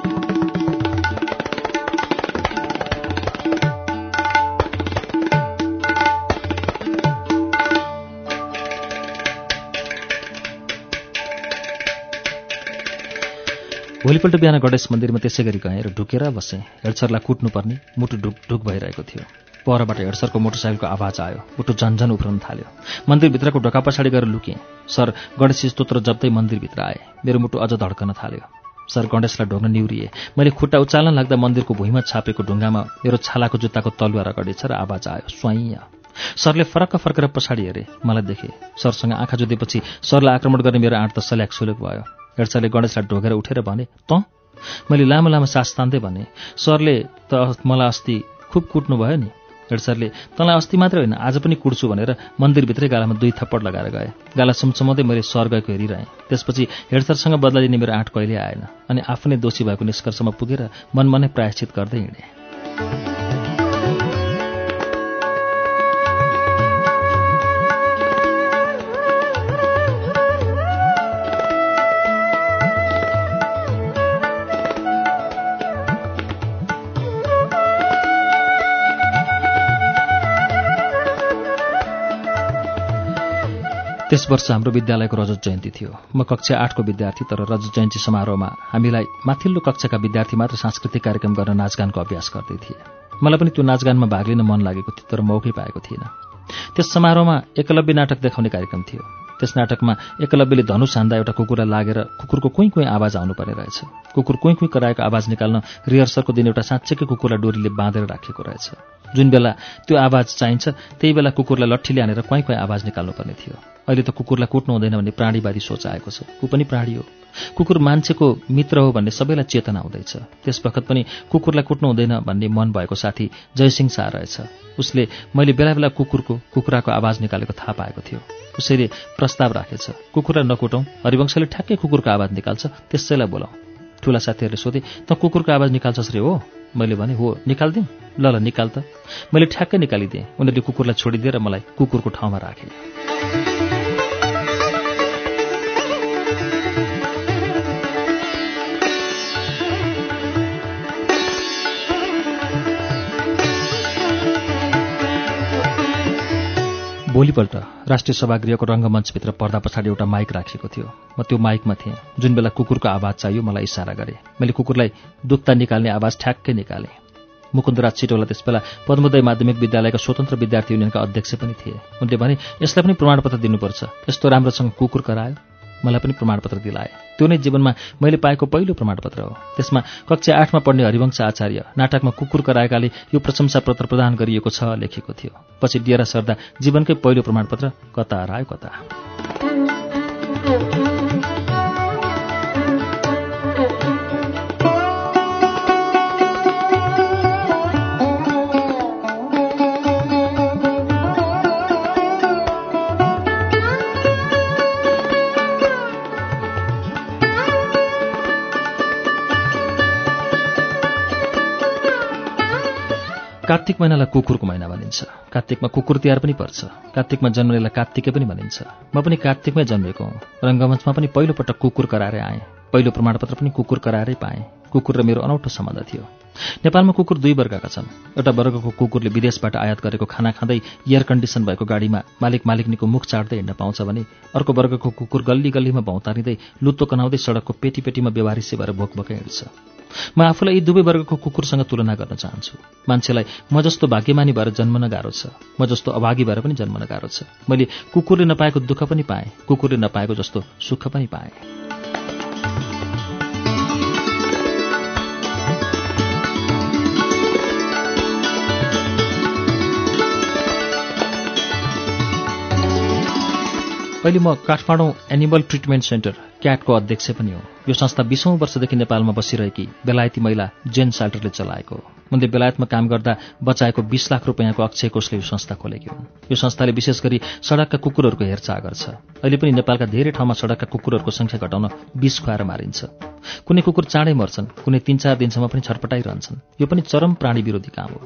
भोलिपल्ट बिहान गणेश मन्दिरमा त्यसै गरी गएँ र ढुकेर बसेँ। हेडसरलाई कुट्नुपर्ने मुटु ढुक ढुक भइरहेको थियो। परबाट हेडसरको मोटरसाइकलको आवाज आयो। मुटु झन्झन उफ्रन थाल्यो। मन्दिरभित्रको ढोका पछाडि गएर लुकेँ। सर गणेश स्तोत्र जप्दै मन्दिरभित्र आए। मेरो मुटु अझ धड्कन थाल्यो। सर गणेशलाई ढोग्न निहुरिए। मैले खुट्टा उचाल्न लाग्दा मन्दिरको भुइँमा छापेको ढुङ्गामा मेरो छालाको जुत्ताको तलुवा रगडेछ र आवाज आयो स्वाइँ सरले फरक्क फर्केर पछाडि हेरे। मलाई देखे सरसँग आँखा जुतेपछि सरलाई आक्रमण गर्ने मेरो आँट त सल्याक सुलेक भयो। हेडसरले गणेशलाई ढोगेर उठेर भने त? मैले लामो लामो सास तान्दै भने सरले त मलाई अस्ति खुब कुट्नु भयो नि। हेडसरले तँलाई अस्ति मात्रै होइन आज पनि कुट्छु भनेर मन्दिरभित्रै गालामा दुई थप्पड लगाएर गए। गाला सुमसुमाउँदै मैले सर गएको हेरिरहेँ। त्यसपछि हेडसरसँग बदला मेरो आँट कहिले आएन अनि आफू नै दोषी भएको निष्कर्षमा पुगेर मनमनै प्रायश्चित गर्दै हिँडेँ। त्यस वर्ष हाम्रो विद्यालयको रजत जयन्ती थियो। म कक्षा आठको विद्यार्थी तर रजत जयन्ती समारोहमा हामीलाई माथिल्लो कक्षाका विद्यार्थी मात्र सांस्कृतिक कार्यक्रम गर्न नाचगानको अभ्यास गर्दै थिए। मलाई पनि त्यो नाचगानमा भाग लिन मन लागेको थियो तर मौकै पाएको थिएन त्यस समारोहमा एकलव्य नाटक देखाउने कार्यक्रम थियो। त्यस नाटकमा एकलव्यले धनुष हान्दा एउटा कुकुरलाई लागेर कुकुरको कुइँ कुइँ आवाज आउनुपर्ने रहेछ। कुकुर कुइँ कुइँ कराएको आवाज निकाल्न रिहर्सलको दिन एउटा साँच्चैकै कुकुरलाई डोरीले बाँधेर राखेको रहेछ। जुन बेला त्यो आवाज चाहिन्छ त्यही बेला कुकुरलाई लट्ठीले हानेर कुइँ कुइँ आवाज निकाल्नुपर्ने थियो। अहिले त कुकुरलाई कुट्नु हुँदैन भन्ने प्राणीवादी सोच आएको छ। ऊ पनि प्राणी हो। कुकुर मान्छेको मित्र हो भन्ने सबैलाई चेतना हुँदैछ। त्यस बखत पनि कुकुरलाई कुट्नु हुँदैन भन्ने मन भएको साथी जयसिंह शाह रहेछ। उसले मैले बेला बेला कुकुरको कुखुराको आवाज निकालेको थाहा पाएको थियो। उसैले प्रस्ताव राखेछ। कुकुरलाई नकुटौँ हरिवंशले ठ्याक्कै कुकुरको आवाज निकाल्छ त्यसैलाई बोलाउँ ठुला साथीहरूले सोधे त कुकुरको आवाज निकाल्छस् रे हो? मैले भने हो निकालिदिउँ। ल ल निकाल त। मैले ठ्याक्कै निकालिदिएँ। उनीहरूले कुकुरलाई छोडिदिएर मलाई कुकुरको ठाउँमा राखे। भोलिपल्ट राष्ट्रिय सभागृहको रङ्गमञ्चभित्र पर्दा पछाडि एउटा माइक राखिएको थियो। म त्यो माइकमा थिएँ। जुन बेला कुकुरको आवाज चाहियो मलाई इसारा गरे। मैले कुकुरलाई दुत्ता निकाल्ने आवाज ठ्याक्कै निकालेँ। मुकुन्दराज छिटोला त्यसबेला पद्मोदय माध्यमिक विद्यालयका स्वतन्त्र विद्यार्थी युनियनका अध्यक्ष पनि थिए। उनले भने यसलाई पनि प्रमाणपत्र दिनुपर्छ। यस्तो राम्रोसँग कुकुर करायो। मलाई पनि प्रमाणपत्र दिलाए। त्यो नै जीवनमा मैले पाएको पहिलो प्रमाणपत्र हो। त्यसमा कक्षा आठमा पढ्ने हरिवंश आचार्य नाटकमा कुकुर कराएकाले यो प्रशंसा पत्र प्रदान गरिएको छ लेखेको थियो। पछि डिएरा सर्दा जीवनकै पहिलो प्रमाणपत्र कता हरायो कता। कार्तिक महिनालाई कुकुरको महिना भनिन्छ। कार्तिकमा कुकुर तिहार पनि पर्छ। कार्तिकमा जन्मनेलाई कार्तिकै पनि भनिन्छ। म पनि कार्तिकमै जन्मेको हुँ। रङ्गमञ्चमा पनि पहिलोपटक कुकुर कराएर आएँ। पहिलो प्रमाणपत्र पनि कुकुर कराएरै पाएँ। कुकुर र मेरो अनौठो सम्बन्ध थियो। नेपालमा कुकुर दुई वर्गका छन्। एउटा वर्गको कुकुरले विदेशबाट आयात गरेको खाना खाँदै एयर कन्डिसन भएको गाडीमा मालिक मालिकनीको मुख चाड्दै हिँड्न पाउँछ भने अर्को वर्गको कुकुर गल्ली गल्लीमा भौतारिँदै लुत्तो कनाउँदै सडकको पेटी पेटीमा व्यवहारिसे भएर भोकभोकै हिँड्छ म आफूलाई यी दुवै वर्गको कुकुरसँग तुलना गर्न चाहन्छु। मान्छेलाई म जस्तो भाग्यमानी भएर जन्मन गाह्रो छ। म जस्तो अभागी भएर पनि जन्मन गाह्रो छ। मैले कुकुरले नपाएको दुःख पनि पाएँ। कुकुरले नपाएको जस्तो सुख पनि पाएँ। अहिले म काठमाडौँ एनिमल ट्रिटमेन्ट सेन्टर क्याटको अध्यक्ष पनि हो। यो संस्था बिसौँ वर्षदेखि नेपालमा बसिरहेकी बेलायती महिला जेन साल्टरले चलाएको हो। उनले बेलायतमा काम गर्दा बचाएको बिस लाख रुपियाँको अक्षय कोषले यो संस्था खोलेकी हुन्। यो संस्थाले विशेष गरी सडकका कुकुरहरूको हेरचाह गर्छ। अहिले पनि नेपालका धेरै ठाउँमा सडकका कुकुरहरूको संख्या घटाउन विष खुवाएर मारिन्छ। कुनै कुकुर चाँडै मर्छन् कुनै तिन चार दिनसम्म पनि छटपटाइरहन्छन्। यो पनि चरम प्राणी विरोधी काम हो।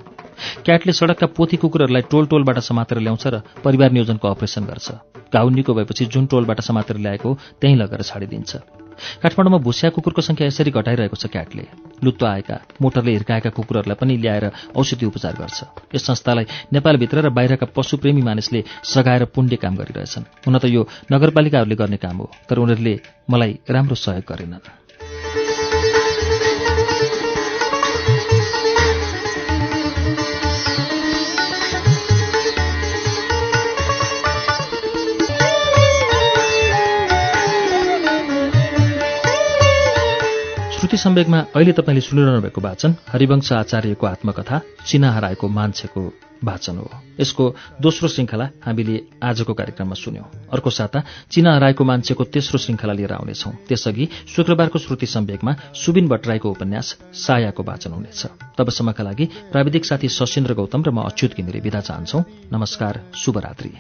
क्याटले सडकका पोथी कुकुरहरूलाई टोल टोलबाट समातेर ल्याउँछ र परिवार नियोजनको अपरेसन गर्छ। घाउ निको भएपछि जुन टोलबाट समातेर ल्याएको त्यहीँ लगेर छाडिदिन्छ। काठमाडौँमा भुसिया कुकुरको सङ्ख्या यसरी घटाइरहेको छ क्याटले। लुत्तो आएका मोटरले हिर्काएका कुकुरहरूलाई पनि ल्याएर औषधि उपचार गर्छ। यस संस्थालाई नेपालभित्र र बाहिरका पशुप्रेमी मानिसले सघाएर पुण्य काम गरिरहेछन्। हुन त यो नगरपालिकाहरूले गर्ने काम हो तर उनीहरूले मलाई राम्रो सहयोग गरेनन्। श्रुति सम्वेकमा अहिले तपाईँले सुनिरहनु भएको वाचन हरिवंश आचार्यको आत्मकथा चिना हराएको मान्छेको वाचन हो। यसको दोस्रो श्रृङ्खला हामीले आजको कार्यक्रममा सुन्यौं। अर्को साता चिना हराएको मान्छेको तेस्रो श्रृङ्खला लिएर आउनेछौं। त्यसअघि शुक्रबारको श्रुति सम्वेकमा सुबिन भट्टराईको उपन्यास सायाको वाचन हुनेछ। तबसम्मका लागि प्राविधिक साथी सशेन्द्र गौतम र म अच्युत घिमिरे विदा चाहन्छौ। नमस्कार शुभरात्री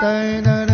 da da